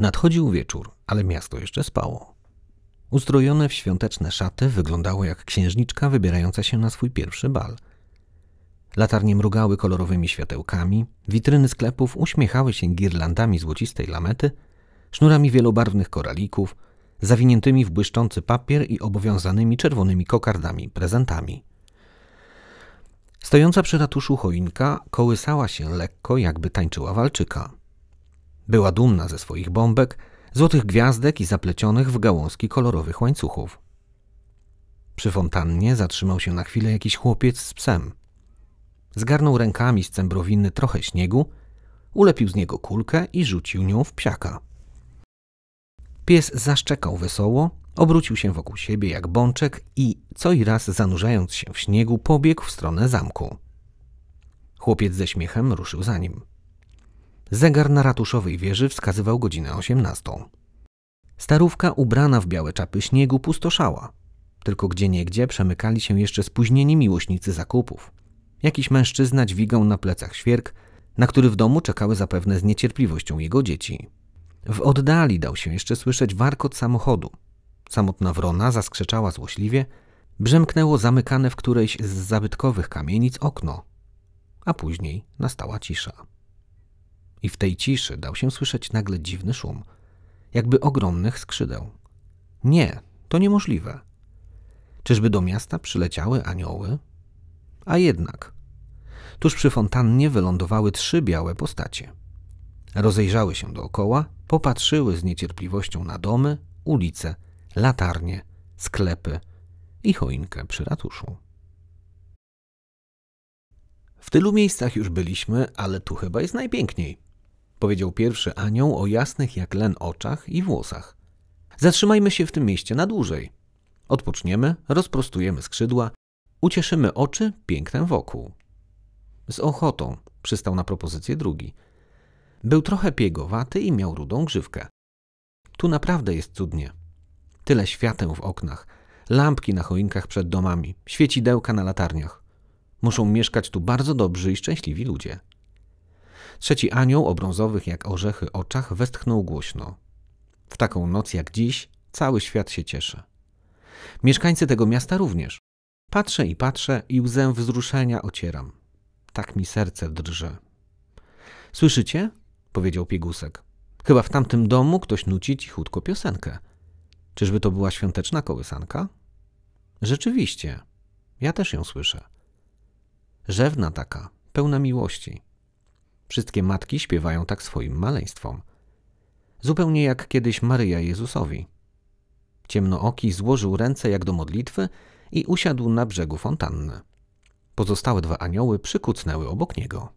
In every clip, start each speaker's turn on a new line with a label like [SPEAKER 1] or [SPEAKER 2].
[SPEAKER 1] Nadchodził wieczór, ale miasto jeszcze spało. Ustrojone w świąteczne szaty wyglądało jak księżniczka wybierająca się na swój pierwszy bal. Latarnie mrugały kolorowymi światełkami, witryny sklepów uśmiechały się girlandami złocistej lamety, sznurami wielobarwnych koralików, zawiniętymi w błyszczący papier i obowiązanymi czerwonymi kokardami prezentami. Stojąca przy ratuszu choinka kołysała się lekko, jakby tańczyła walczyka. Była dumna ze swoich bombek, złotych gwiazdek i zaplecionych w gałązki kolorowych łańcuchów. Przy fontannie zatrzymał się na chwilę jakiś chłopiec z psem. Zgarnął rękami z cembrowiny trochę śniegu, ulepił z niego kulkę i rzucił nią w psiaka. Pies zaszczekał wesoło, obrócił się wokół siebie jak bączek i co i raz zanurzając się w śniegu pobiegł w stronę zamku. Chłopiec ze śmiechem ruszył za nim. Zegar na ratuszowej wieży wskazywał godzinę osiemnastą. Starówka ubrana w białe czapy śniegu pustoszała. Tylko gdzieniegdzie przemykali się jeszcze spóźnieni miłośnicy zakupów. Jakiś mężczyzna dźwigał na plecach świerk, na który w domu czekały zapewne z niecierpliwością jego dzieci. W oddali dał się jeszcze słyszeć warkot samochodu. Samotna wrona zaskrzeczała złośliwie, brzemknęło zamykane w którejś z zabytkowych kamienic okno, a później nastała cisza. I w tej ciszy dał się słyszeć nagle dziwny szum, jakby ogromnych skrzydeł. Nie, to niemożliwe. Czyżby do miasta przyleciały anioły? A jednak. Tuż przy fontannie wylądowały trzy białe postacie. Rozejrzały się dookoła, popatrzyły z niecierpliwością na domy, ulice, latarnie, sklepy i choinkę przy ratuszu. W tylu miejscach już byliśmy, ale tu chyba jest najpiękniej, powiedział pierwszy anioł o jasnych jak len oczach i włosach. Zatrzymajmy się w tym mieście na dłużej. Odpoczniemy, rozprostujemy skrzydła, ucieszymy oczy pięknem wokół. Z ochotą przystał na propozycję drugi. Był trochę piegowaty i miał rudą grzywkę. Tu naprawdę jest cudnie. Tyle świateł w oknach, lampki na choinkach przed domami, świecidełka na latarniach. Muszą mieszkać tu bardzo dobrzy i szczęśliwi ludzie. Trzeci anioł o brązowych jak orzechy oczach westchnął głośno. W taką noc jak dziś cały świat się cieszy. Mieszkańcy tego miasta również. Patrzę i patrzę i łzę wzruszenia ocieram. Tak mi serce drży. Słyszycie? powiedział piegusek. Chyba w tamtym domu ktoś nuci cichutko piosenkę. Czyżby to była świąteczna kołysanka? Rzeczywiście, ja też ją słyszę. Rzewna taka, pełna miłości. Wszystkie matki śpiewają tak swoim maleństwom. Zupełnie jak kiedyś Maryja Jezusowi. Ciemnooki złożył ręce jak do modlitwy i usiadł na brzegu fontanny. Pozostałe dwa anioły przykucnęły obok niego.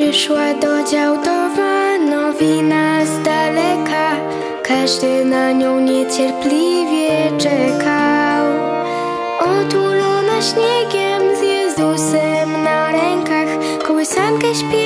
[SPEAKER 2] Przyszła do Działdowa nowina z daleka. Każdy na nią niecierpliwie czekał. Otulona śniegiem z Jezusem na rękach. Kołysankę śpiewa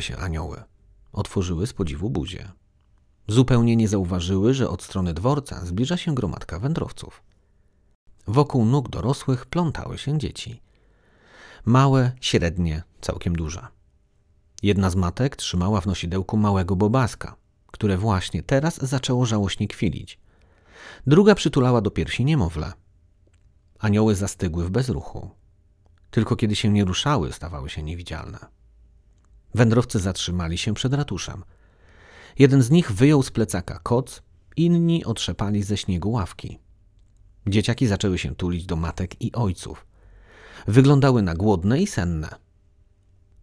[SPEAKER 2] Się
[SPEAKER 1] anioły. Otworzyły z podziwu buzie. Zupełnie nie zauważyły, że od strony dworca zbliża się gromadka wędrowców. Wokół nóg dorosłych plątały się dzieci. Małe, średnie, całkiem duże. Jedna z matek trzymała w nosidełku małego bobaska, które właśnie teraz zaczęło żałośnie kwilić. Druga przytulała do piersi niemowlę. Anioły zastygły w bezruchu. Tylko kiedy się nie ruszały, stawały się niewidzialne. Wędrowcy zatrzymali się przed ratuszem. Jeden z nich wyjął z plecaka koc, inni otrzepali ze śniegu ławki. Dzieciaki zaczęły się tulić do matek i ojców. Wyglądały na głodne i senne.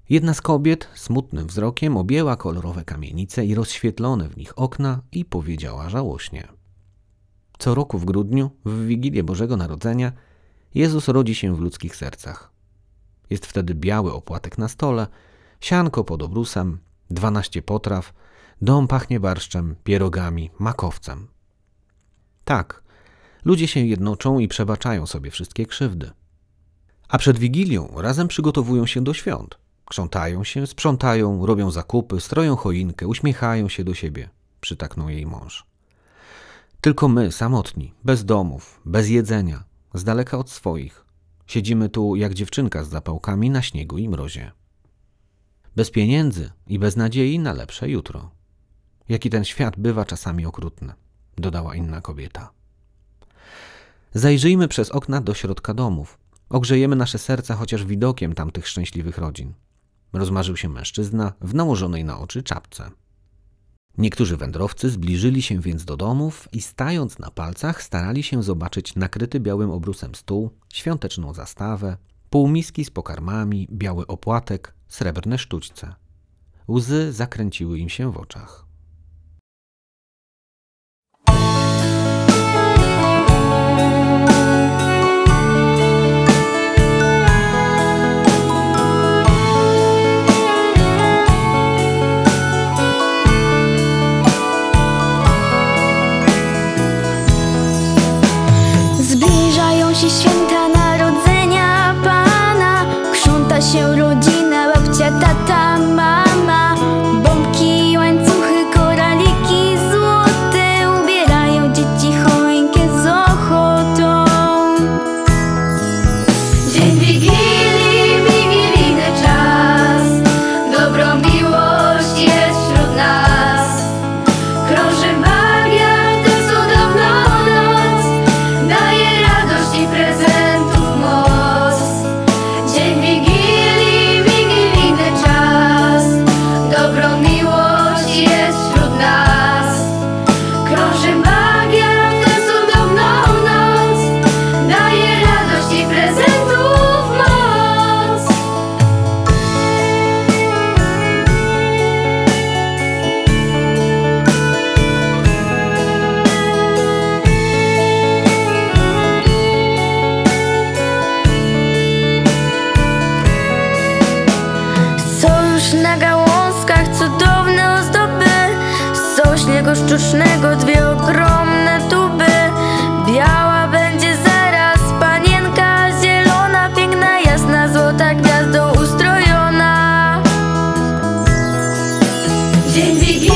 [SPEAKER 1] Jedna z kobiet smutnym wzrokiem objęła kolorowe kamienice i rozświetlone w nich okna i powiedziała żałośnie. Co roku w grudniu, w Wigilię Bożego Narodzenia, Jezus rodzi się w ludzkich sercach. Jest wtedy biały opłatek na stole, sianko pod obrusem, dwanaście potraw, dom pachnie barszczem, pierogami, makowcem. Tak, ludzie się jednoczą i przebaczają sobie wszystkie krzywdy. A przed Wigilią razem przygotowują się do świąt. Krzątają się, sprzątają, robią zakupy, stroją choinkę, uśmiechają się do siebie, przytaknął jej mąż. Tylko my, samotni, bez domów, bez jedzenia, z daleka od swoich, siedzimy tu jak dziewczynka z zapałkami na śniegu i mrozie. Bez pieniędzy i bez nadziei na lepsze jutro. Jaki ten świat bywa czasami okrutny, dodała inna kobieta. Zajrzyjmy przez okna do środka domów. Ogrzejemy nasze serca chociaż widokiem tamtych szczęśliwych rodzin. Rozmarzył się mężczyzna w nałożonej na oczy czapce. Niektórzy wędrowcy zbliżyli się więc do domów i stając na palcach starali się zobaczyć nakryty białym obrusem stół, świąteczną zastawę, półmiski z pokarmami, biały opłatek, srebrne sztućce. Łzy zakręciły im się w oczach.
[SPEAKER 3] जिंदगी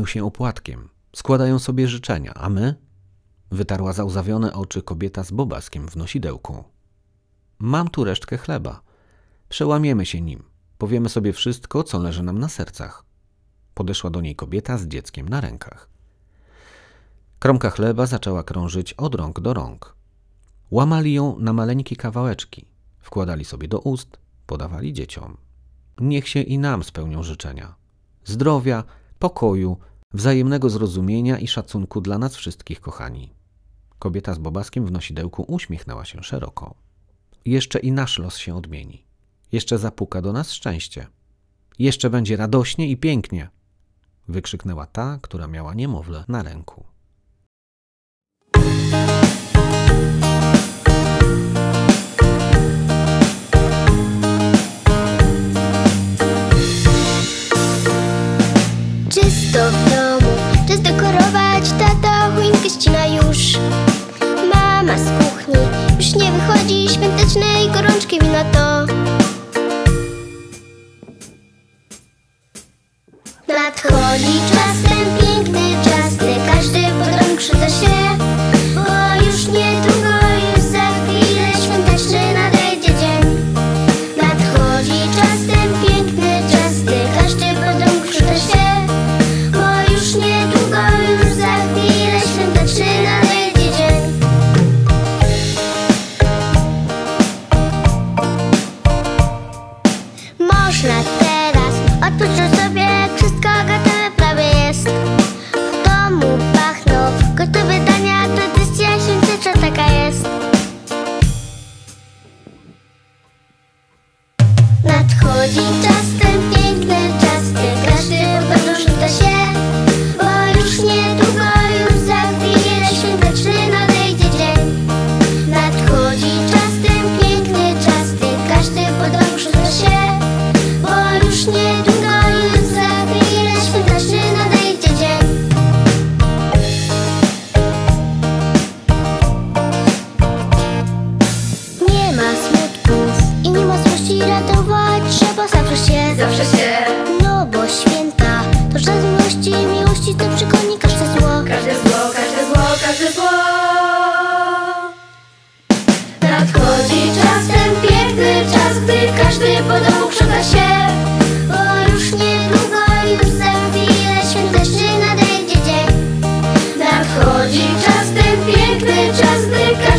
[SPEAKER 3] karmią się
[SPEAKER 1] opłatkiem, składają sobie życzenia, a my? Wytarła załzawione oczy kobieta z bobaskiem w nosidełku. Mam tu resztkę chleba. Przełamiemy się nim. Powiemy sobie wszystko, co leży nam na sercach. Podeszła do niej kobieta z dzieckiem na rękach. Kromka chleba zaczęła krążyć od rąk do rąk. Łamali ją na maleńkie kawałeczki, wkładali sobie do ust, podawali dzieciom. Niech się i nam spełnią życzenia. Zdrowia, pokoju, wzajemnego zrozumienia i szacunku dla nas wszystkich, kochani. Kobieta z Bobaskiem w nosidełku uśmiechnęła się szeroko. Jeszcze i nasz los się odmieni. Jeszcze zapuka do nas szczęście. Jeszcze będzie radośnie i pięknie. Wykrzyknęła ta, która miała niemowlę na ręku.
[SPEAKER 2] Czysto ścina już. Mama z kuchni. Już nie wychodzi świątecznej gorączki wina to. Nadchodzi czas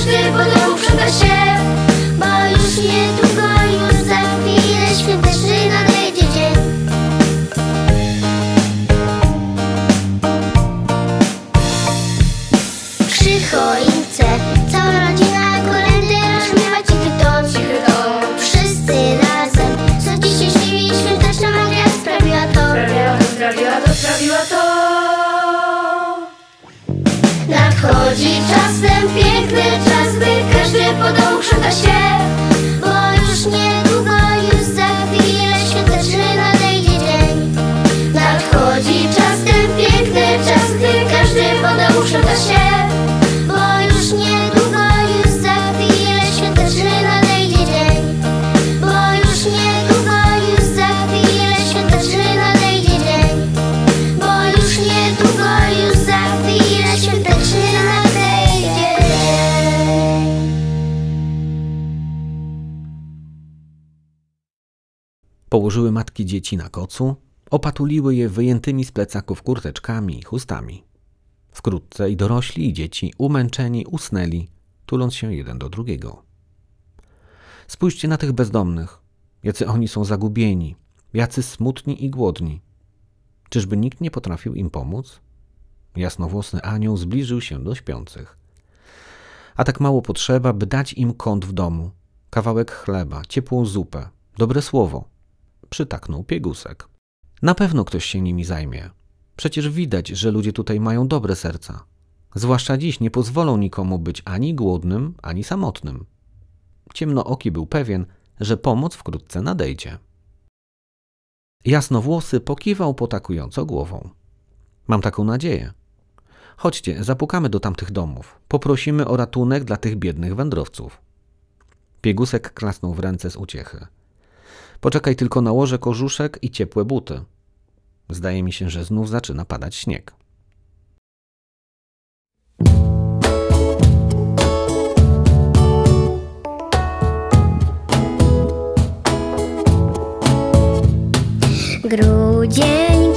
[SPEAKER 2] każdy wodomu przyda się
[SPEAKER 1] Położyły matki dzieci na kocu, opatuliły je wyjętymi z plecaków kurteczkami i chustami. Wkrótce i dorośli, i dzieci, umęczeni, usnęli, tuląc się jeden do drugiego. Spójrzcie na tych bezdomnych, jacy oni są zagubieni, jacy smutni i głodni. Czyżby nikt nie potrafił im pomóc? Jasnowłosny anioł zbliżył się do śpiących. A tak mało potrzeba, by dać im kąt w domu, kawałek chleba, ciepłą zupę, dobre słowo, Przytaknął piegusek. Na pewno ktoś się nimi zajmie. Przecież widać, że ludzie tutaj mają dobre serca. Zwłaszcza dziś nie pozwolą nikomu być ani głodnym, ani samotnym. Ciemnooki był pewien, że pomoc wkrótce nadejdzie. Jasnowłosy pokiwał potakująco głową. Mam taką nadzieję. Chodźcie, zapukamy do tamtych domów. Poprosimy o ratunek dla tych biednych wędrowców. Piegusek klasnął w ręce z uciechy. Poczekaj tylko nałożę kożuszek i ciepłe buty. Zdaje mi się, że znów zaczyna padać śnieg.
[SPEAKER 2] Grudzień,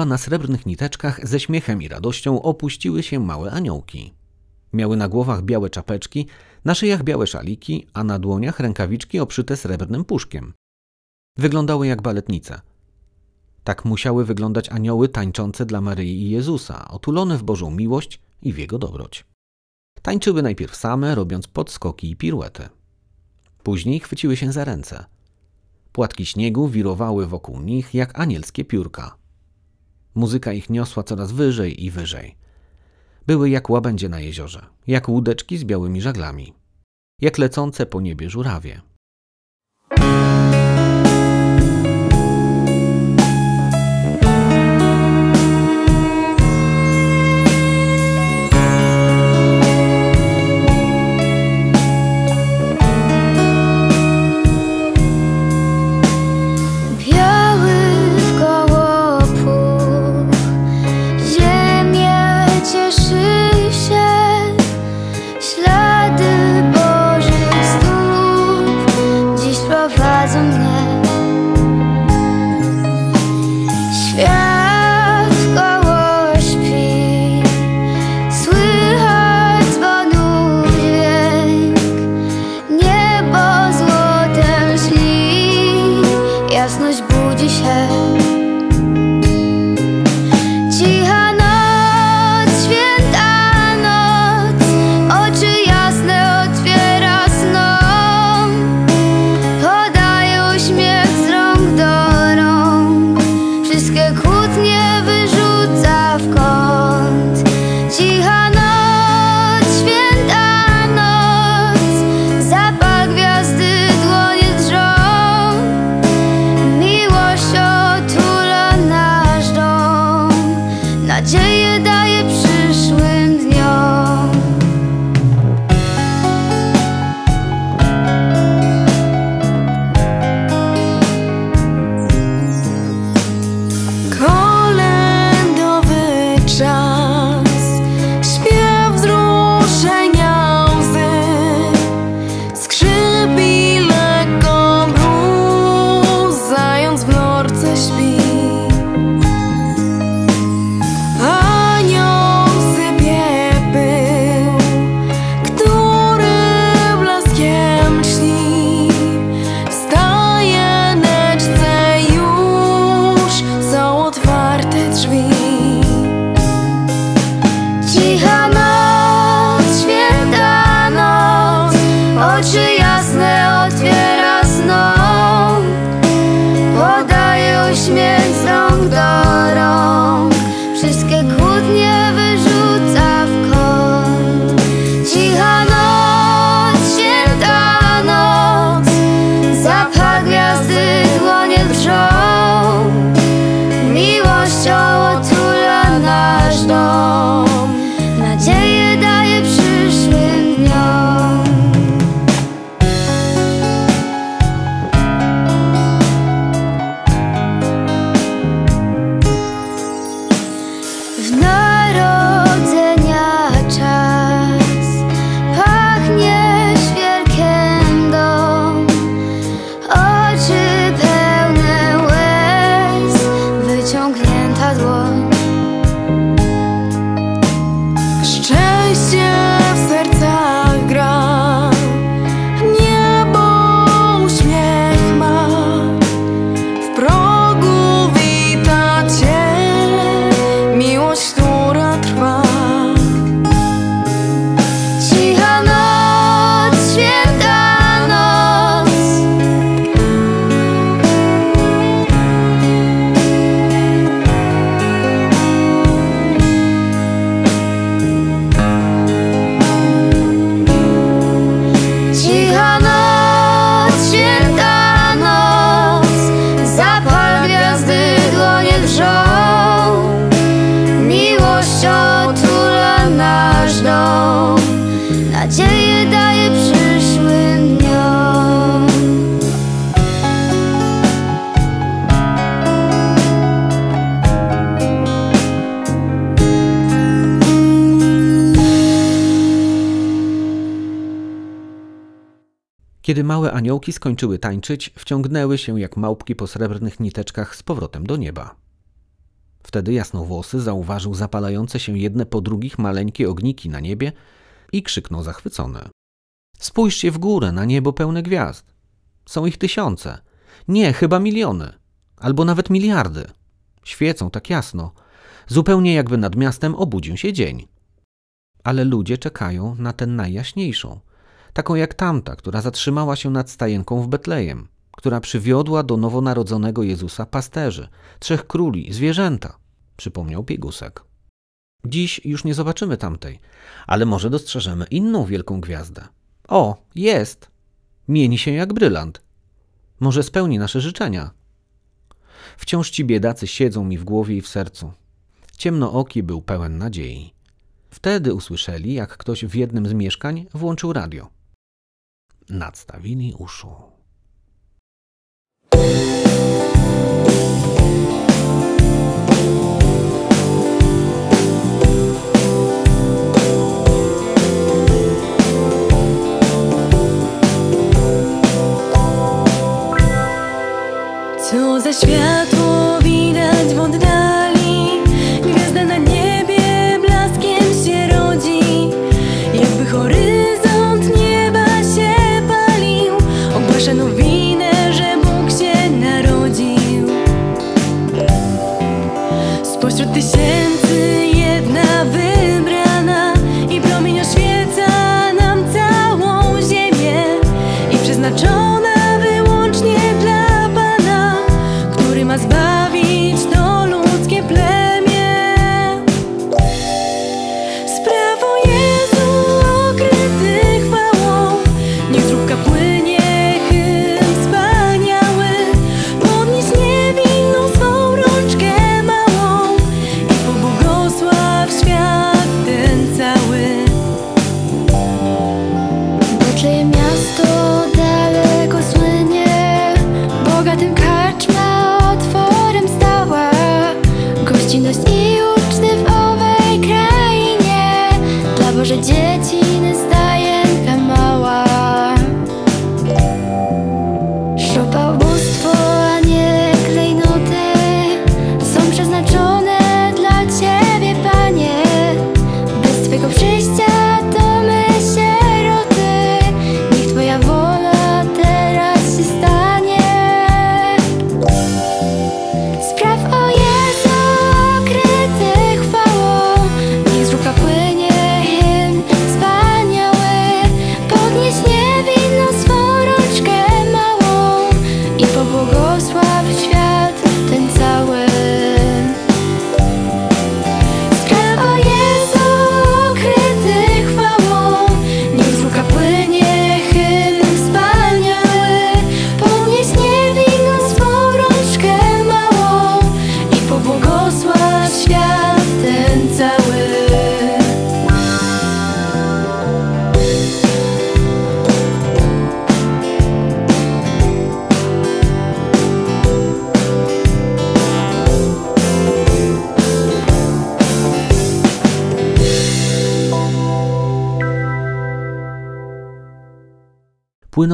[SPEAKER 2] nieba na
[SPEAKER 1] srebrnych niteczkach ze śmiechem i radością opuściły się małe aniołki. Miały na głowach białe czapeczki, na szyjach białe szaliki, a na dłoniach rękawiczki obszyte srebrnym puszkiem. Wyglądały jak baletnice. Tak musiały wyglądać anioły tańczące dla Maryi i Jezusa, otulone w Bożą miłość i w Jego dobroć. Tańczyły najpierw same, robiąc podskoki i piruety. Później chwyciły się za ręce. Płatki śniegu wirowały wokół nich jak anielskie piórka. Muzyka ich niosła coraz wyżej i wyżej. Były jak łabędzie na jeziorze, jak łódeczki z białymi żaglami, jak lecące po niebie żurawie. Aniołki skończyły tańczyć, wciągnęły się jak małpki po srebrnych niteczkach z powrotem do nieba. Wtedy jasnowłosy zauważył zapalające się jedne po drugich maleńkie ogniki na niebie i krzyknął zachwycony. Spójrzcie w górę na niebo pełne gwiazd. Są ich tysiące. Nie, chyba miliony. Albo nawet miliardy. Świecą tak jasno, zupełnie jakby nad miastem obudził się dzień. Ale ludzie czekają na tę najjaśniejszą, taką jak tamta, która zatrzymała się nad stajenką w Betlejem, która przywiodła do nowonarodzonego Jezusa pasterzy, trzech króli, zwierzęta, przypomniał Piegusek. Dziś już nie zobaczymy tamtej, ale może dostrzeżemy inną wielką gwiazdę. O, jest! Mieni się jak brylant. Może spełni nasze życzenia. Wciąż ci biedacy siedzą mi w głowie i w sercu. Ciemnooki był pełen nadziei. Wtedy usłyszeli, jak ktoś w jednym z mieszkań włączył radio. Nadstawili uszu.
[SPEAKER 4] Złote światło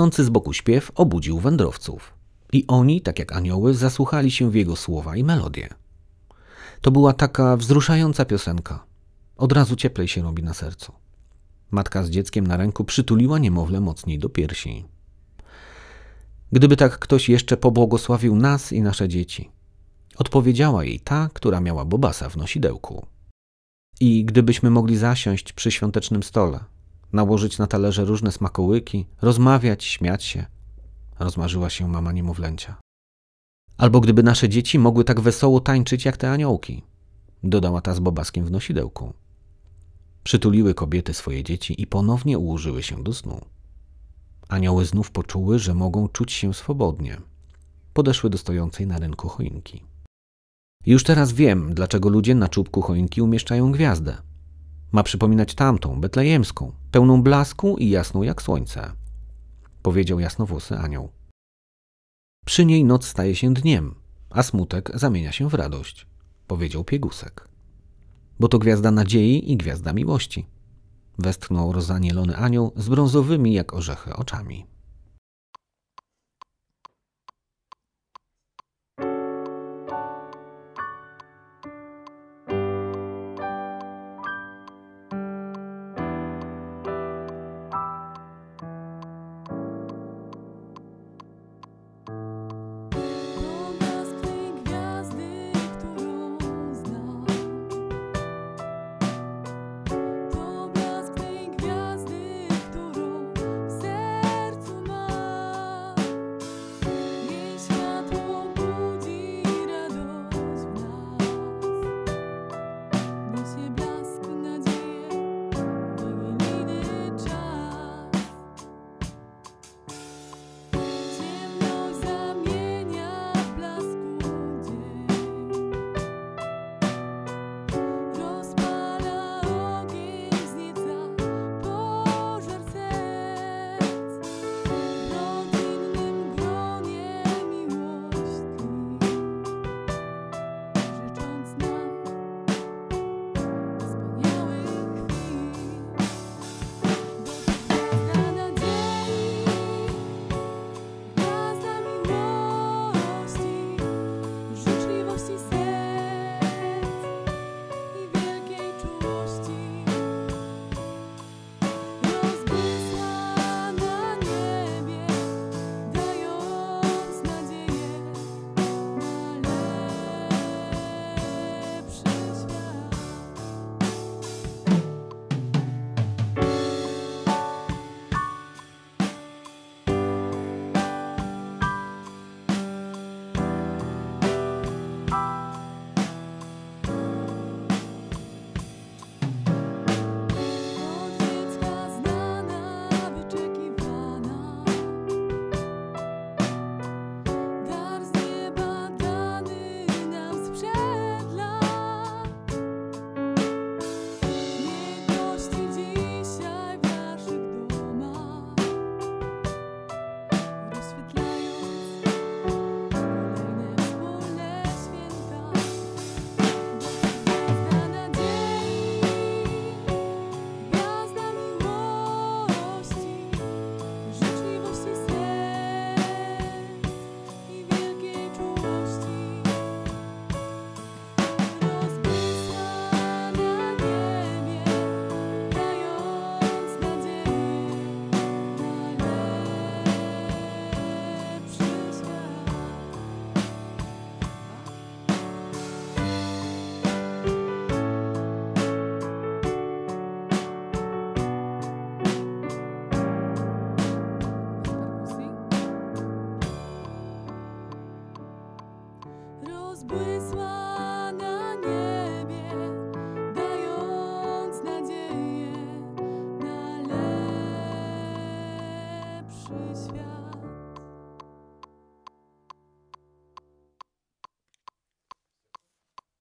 [SPEAKER 1] Płynący z boku śpiew obudził wędrowców. I oni, tak jak anioły, zasłuchali się w jego słowa i melodię. To była taka wzruszająca piosenka. Od razu cieplej się robi na sercu. Matka z dzieckiem na ręku przytuliła niemowlę mocniej do piersi. Gdyby tak ktoś jeszcze pobłogosławił nas i nasze dzieci, odpowiedziała jej ta, która miała Bobasa w nosidełku. I gdybyśmy mogli zasiąść przy świątecznym stole, nałożyć na talerze różne smakołyki, rozmawiać, śmiać się, rozmarzyła się mama niemowlęcia. Albo gdyby nasze dzieci mogły tak wesoło tańczyć jak te aniołki, dodała ta z Bobaskiem w nosidełku. Przytuliły kobiety swoje dzieci i ponownie ułożyły się do snu. Anioły znów poczuły, że mogą czuć się swobodnie. Podeszły do stojącej na rynku choinki. Już teraz wiem, dlaczego ludzie na czubku choinki umieszczają gwiazdę. Ma przypominać tamtą, betlejemską, pełną blasku i jasną jak słońce, powiedział jasnowłosy anioł. Przy niej noc staje się dniem, a smutek zamienia się w radość, powiedział piegusek. Bo to gwiazda nadziei i gwiazda miłości, westchnął rozanielony anioł z brązowymi jak orzechy oczami.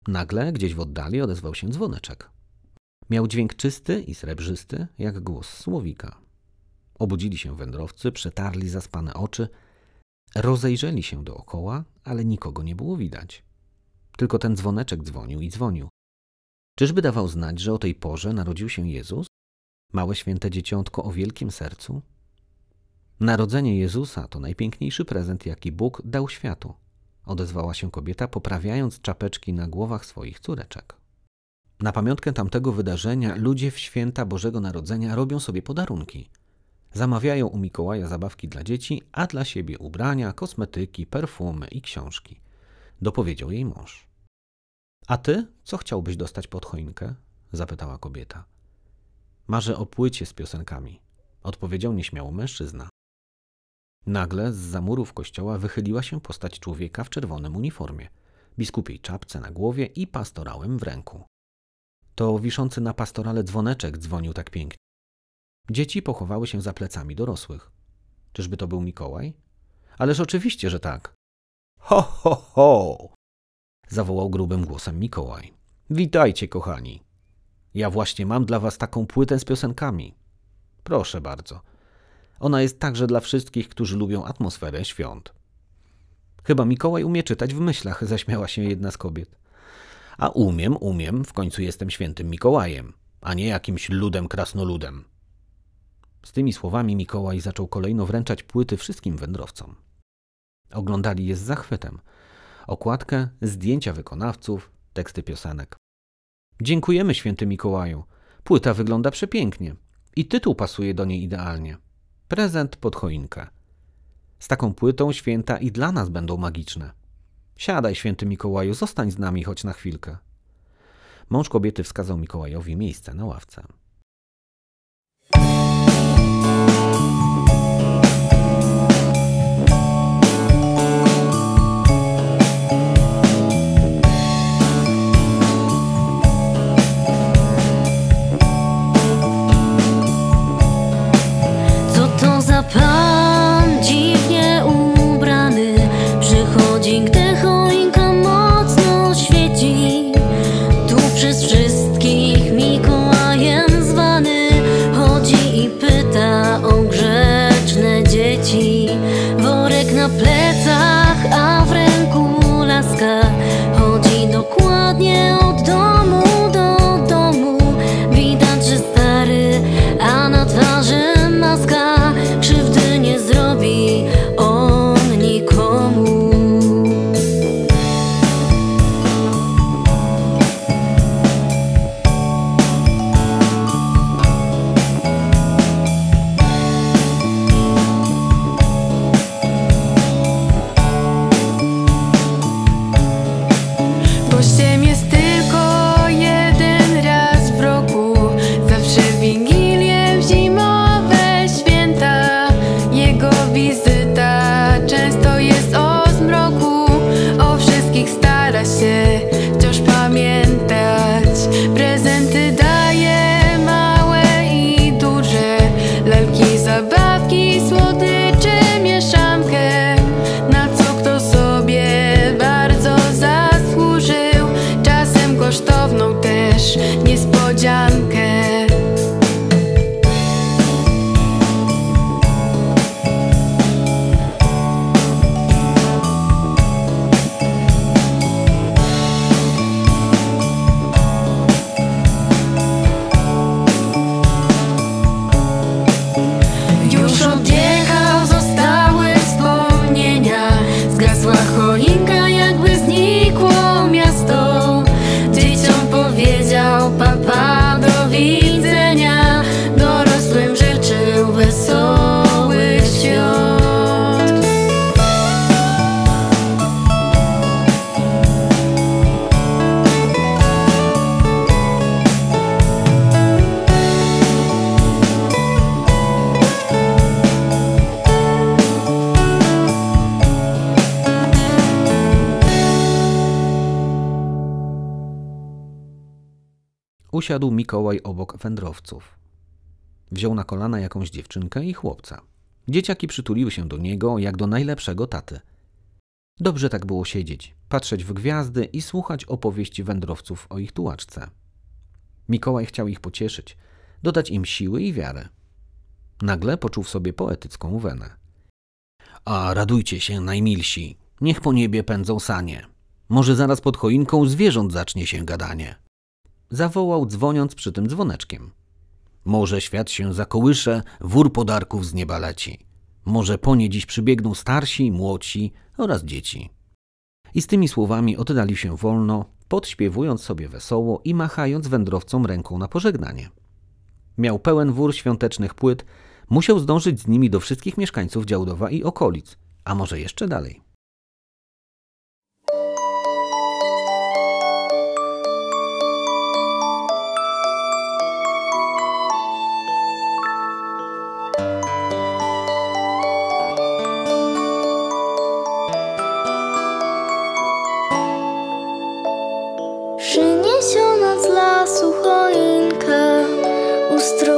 [SPEAKER 1] Nagle gdzieś w oddali odezwał się dzwoneczek. Miał dźwięk czysty i srebrzysty, jak głos słowika. Obudzili się wędrowcy, przetarli zaspane oczy, rozejrzeli się dookoła, ale nikogo nie było widać. Tylko ten dzwoneczek dzwonił i dzwonił. Czyżby dawał znać, że o tej porze narodził się Jezus? Małe święte dzieciątko o wielkim sercu? Narodzenie Jezusa to najpiękniejszy prezent, jaki Bóg dał światu, odezwała się kobieta, poprawiając czapeczki na głowach swoich córeczek. Na pamiątkę tamtego wydarzenia ludzie w święta Bożego Narodzenia robią sobie podarunki. Zamawiają u Mikołaja zabawki dla dzieci, a dla siebie ubrania, kosmetyki, perfumy i książki. Dopowiedział jej mąż. A ty, co chciałbyś dostać pod choinkę? zapytała kobieta. Marzę o płycie z piosenkami, odpowiedział nieśmiało mężczyzna. Nagle z zamurów kościoła wychyliła się postać człowieka w czerwonym uniformie, biskupiej czapce na głowie i pastorałem w ręku. To wiszący na pastorale dzwoneczek dzwonił tak pięknie. Dzieci pochowały się za plecami dorosłych. Czyżby to był Mikołaj? Ależ oczywiście, że tak. Ho, ho, ho! zawołał grubym głosem Mikołaj. Witajcie, kochani. Ja właśnie mam dla was taką płytę z piosenkami. Proszę bardzo. Ona jest także dla wszystkich, którzy lubią atmosferę świąt. Chyba Mikołaj umie czytać w myślach, zaśmiała się jedna z kobiet. A umiem, umiem, w końcu jestem świętym Mikołajem, a nie jakimś ludem krasnoludem. Z tymi słowami Mikołaj zaczął kolejno wręczać płyty wszystkim wędrowcom. Oglądali je z zachwytem. Okładkę, zdjęcia wykonawców, teksty piosenek. Dziękujemy, święty Mikołaju. Płyta wygląda przepięknie i tytuł pasuje do niej idealnie. Prezent pod choinkę. Z taką płytą święta i dla nas będą magiczne. Siadaj, święty Mikołaju, zostań z nami choć na chwilkę. Mąż kobiety wskazał Mikołajowi miejsce na ławce.
[SPEAKER 4] Pan dziwnie ubrany Przychodzi, gdy choinka mocno świeci. Tu przez wszystkich Mikołajem zwany Chodzi i pyta o grzeczne dzieci. Worek na plecach, a w ręku laska Chodzi dokładnie od domu
[SPEAKER 1] usiadł Mikołaj obok wędrowców. Wziął na kolana jakąś dziewczynkę i chłopca. Dzieciaki przytuliły się do niego jak do najlepszego taty. Dobrze tak było siedzieć, patrzeć w gwiazdy i słuchać opowieści wędrowców o ich tułaczce. Mikołaj chciał ich pocieszyć, dodać im siły i wiarę. Nagle poczuł w sobie poetycką wenę. A radujcie się, najmilsi, niech po niebie pędzą sanie. Może zaraz pod choinką zwierząt zacznie się gadanie. Zawołał, dzwoniąc przy tym dzwoneczkiem. Może świat się zakołysze, wór podarków z nieba leci. Może po nie dziś przybiegną starsi, młodsi oraz dzieci. I z tymi słowami oddali się wolno, podśpiewując sobie wesoło i machając wędrowcom ręką na pożegnanie. Miał pełen wór świątecznych płyt, musiał zdążyć z nimi do wszystkich mieszkańców Działdowa i okolic, a może jeszcze dalej.
[SPEAKER 2] строй.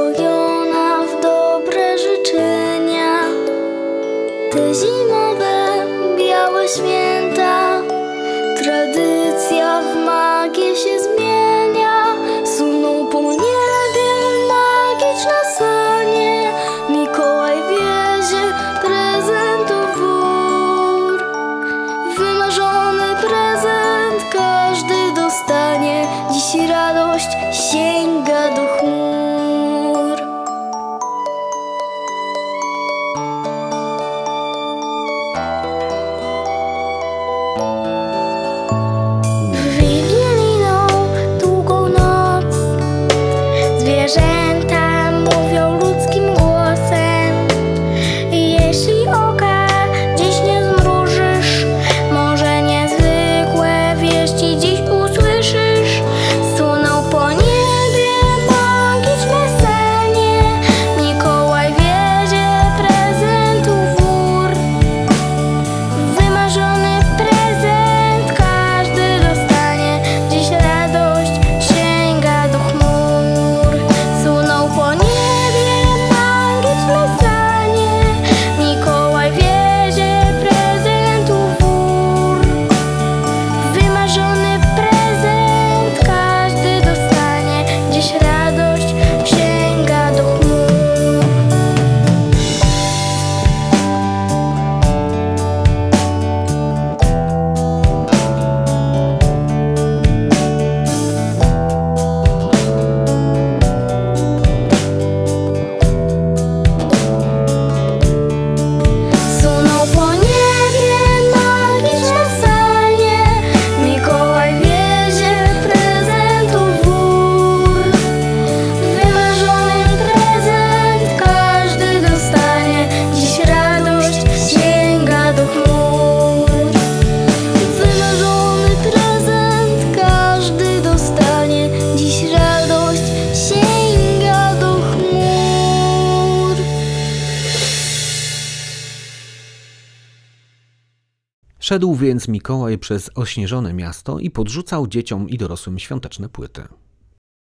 [SPEAKER 1] Szedł więc Mikołaj przez ośnieżone miasto i podrzucał dzieciom i dorosłym świąteczne płyty.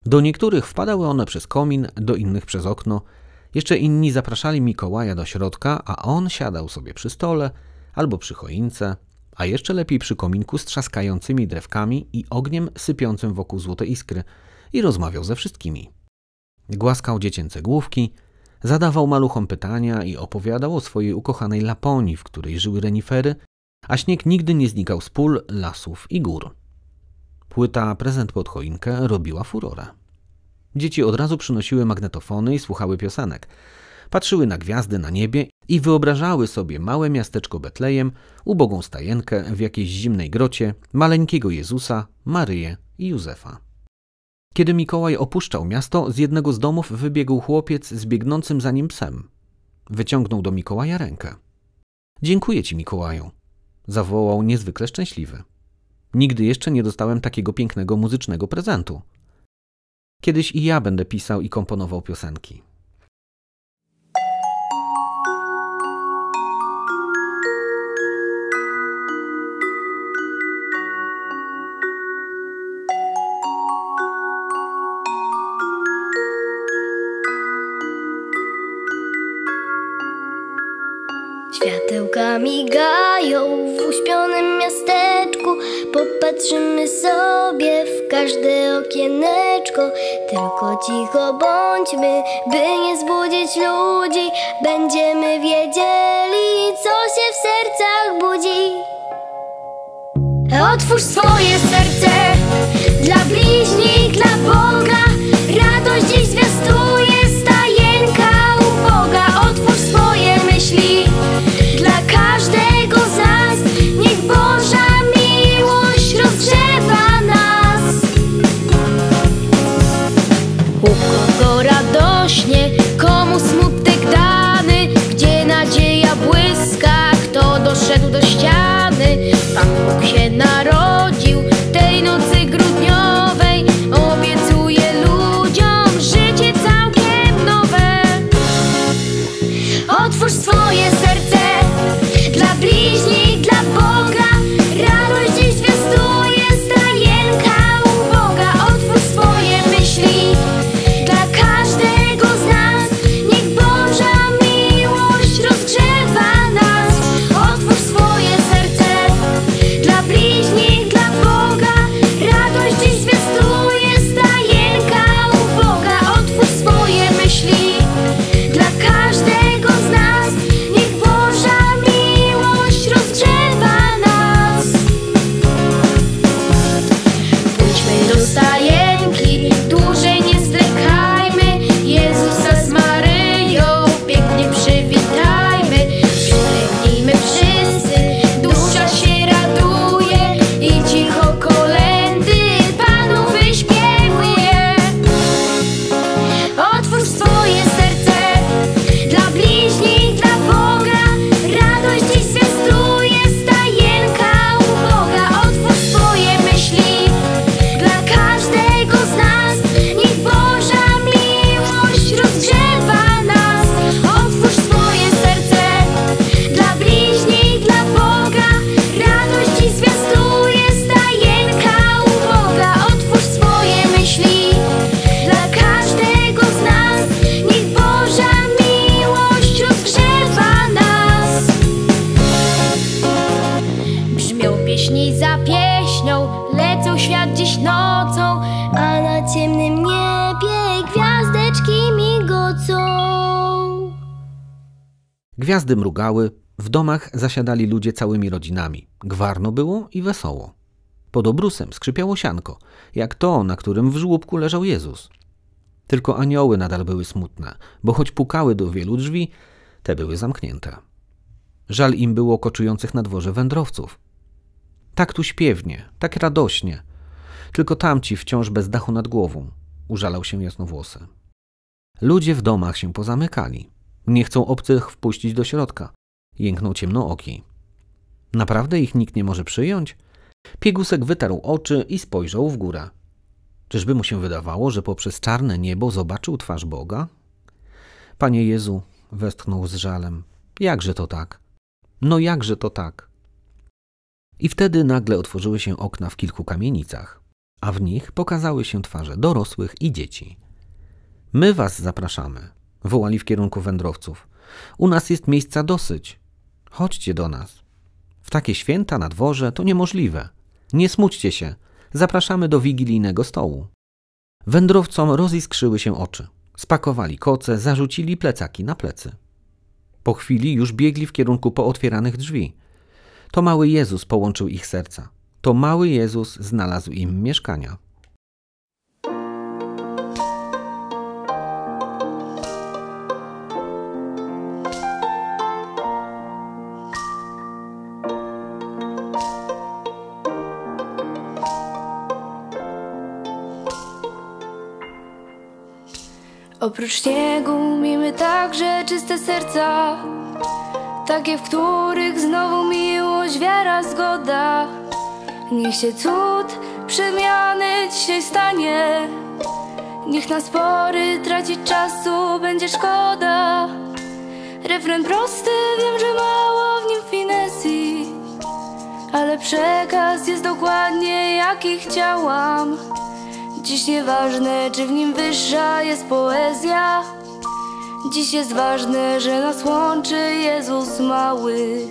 [SPEAKER 1] Do niektórych wpadały one przez komin, do innych przez okno. Jeszcze inni zapraszali Mikołaja do środka, a on siadał sobie przy stole albo przy choince, a jeszcze lepiej przy kominku z trzaskającymi drewkami i ogniem sypiącym wokół złote iskry i rozmawiał ze wszystkimi. Głaskał dziecięce główki, zadawał maluchom pytania i opowiadał o swojej ukochanej Laponii, w której żyły renifery, a śnieg nigdy nie znikał z pól, lasów i gór. Płyta Prezent pod choinkę robiła furorę. Dzieci od razu przynosiły magnetofony i słuchały piosenek. Patrzyły na gwiazdy na niebie i wyobrażały sobie małe miasteczko Betlejem, ubogą stajenkę w jakiejś zimnej grocie, maleńkiego Jezusa, Maryję i Józefa. Kiedy Mikołaj opuszczał miasto, z jednego z domów wybiegł chłopiec z biegnącym za nim psem. Wyciągnął do Mikołaja rękę. Dziękuję ci, Mikołaju, zawołał niezwykle szczęśliwy. Nigdy jeszcze nie dostałem takiego pięknego muzycznego prezentu. Kiedyś i ja będę pisał i komponował piosenki.
[SPEAKER 2] Migają w uśpionym miasteczku. Popatrzymy sobie w każde okieneczko. Tylko cicho bądźmy, by nie zbudzić ludzi. Będziemy wiedzieli, co się w sercach budzi. Otwórz swoje serce dla bliźnich, dla Boga.
[SPEAKER 1] Gwiazdy mrugały, w domach zasiadali ludzie całymi rodzinami. Gwarno było i wesoło. Pod obrusem skrzypiało sianko, jak to, na którym w żłóbku leżał Jezus. Tylko anioły nadal były smutne, bo choć pukały do wielu drzwi, te były zamknięte. Żal im było koczujących na dworze wędrowców. Tak tu śpiewnie, tak radośnie. Tylko tamci wciąż bez dachu nad głową. Użalał się jasnowłosy. Ludzie w domach się pozamykali. Nie chcą obcych wpuścić do środka. Jęknął ciemnooki. Naprawdę ich nikt nie może przyjąć? Piegusek wytarł oczy i spojrzał w górę. Czyżby mu się wydawało, że poprzez czarne niebo zobaczył twarz Boga? Panie Jezu, westchnął z żalem. Jakże to tak? No jakże to tak? I wtedy nagle otworzyły się okna w kilku kamienicach, a w nich pokazały się twarze dorosłych i dzieci. My was zapraszamy, wołali w kierunku wędrowców. U nas jest miejsca dosyć. Chodźcie do nas. W takie święta na dworze to niemożliwe. Nie smućcie się. Zapraszamy do wigilijnego stołu. Wędrowcom roziskrzyły się oczy. Spakowali koce, zarzucili plecaki na plecy. Po chwili już biegli w kierunku pootwieranych drzwi. To mały Jezus połączył ich serca. To mały Jezus znalazł im mieszkania.
[SPEAKER 4] Oprócz śniegu miejmy także czyste serca Takie, w których znowu miłość, wiara, zgoda. Niech się cud przemiany dzisiaj stanie. Niech na spory tracić czasu będzie szkoda. Refren prosty, wiem, że mało w nim finesji Ale przekaz jest dokładnie jaki chciałam Dziś nieważne, czy w nim wyższa jest poezja. Dziś jest ważne, że nas łączy Jezus mały.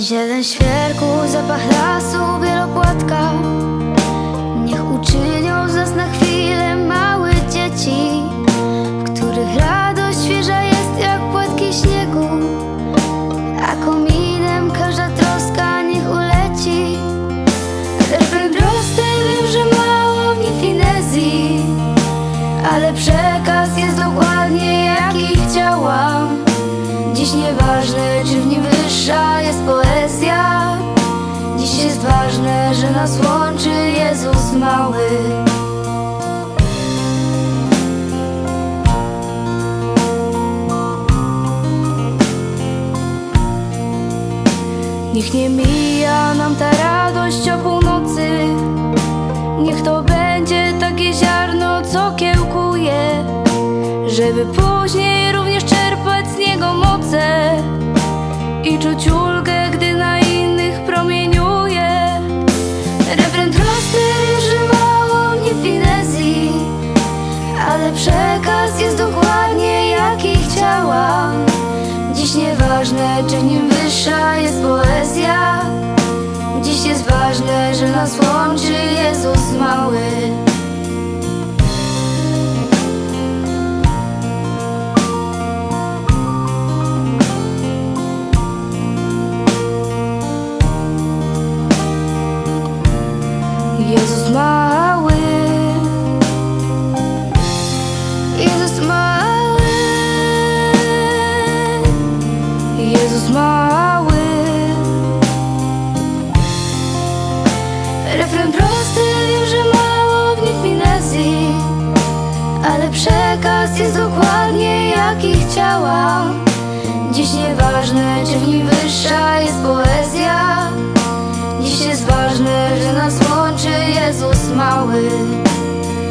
[SPEAKER 2] Zieleń świerku, zapach lasu, bielopłatka nieważne, czy nim wyższa jest poezja. Dziś jest ważne, że nas łączy Jezus mały chciałam Dziś nieważne, czy w nim wyższa jest poezja. Dziś jest ważne, że nas łączy Jezus mały.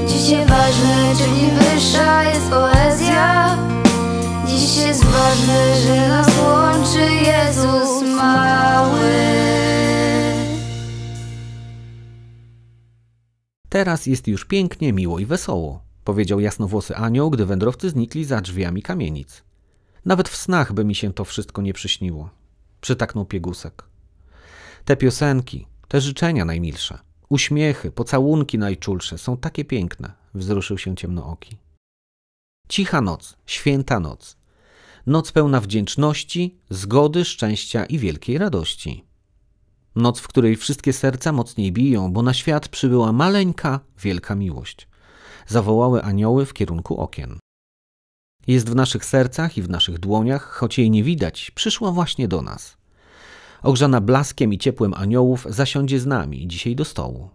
[SPEAKER 2] Dziś nieważne, czy w nim wyższa jest poezja. Dziś jest ważne, że nas łączy Jezus mały.
[SPEAKER 1] Teraz jest już pięknie, miło i wesoło, powiedział jasnowłosy anioł, gdy wędrowcy znikli za drzwiami kamienic. Nawet w snach by mi się to wszystko nie przyśniło. Przytaknął piegusek. Te piosenki, te życzenia najmilsze, uśmiechy, pocałunki najczulsze są takie piękne, wzruszył się ciemnooki. Cicha noc, święta noc. Noc pełna wdzięczności, zgody, szczęścia i wielkiej radości. Noc, w której wszystkie serca mocniej biją, bo na świat przybyła maleńka, wielka miłość. Zawołały anioły w kierunku okien. Jest w naszych sercach i w naszych dłoniach, choć jej nie widać, przyszła właśnie do nas. Ogrzana blaskiem i ciepłem aniołów zasiądzie z nami dzisiaj do stołu.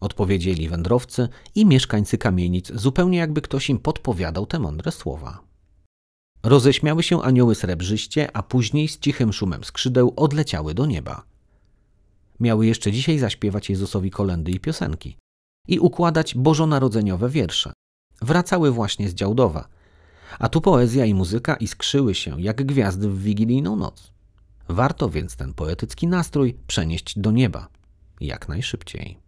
[SPEAKER 1] Odpowiedzieli wędrowcy i mieszkańcy kamienic, zupełnie jakby ktoś im podpowiadał te mądre słowa. Roześmiały się anioły srebrzyście, a później z cichym szumem skrzydeł odleciały do nieba. Miały jeszcze dzisiaj zaśpiewać Jezusowi kolendy i piosenki i układać bożonarodzeniowe wiersze. Wracały właśnie z Działdowa, a tu poezja i muzyka iskrzyły się jak gwiazdy w wigilijną noc. Warto więc ten poetycki nastrój przenieść do nieba jak najszybciej.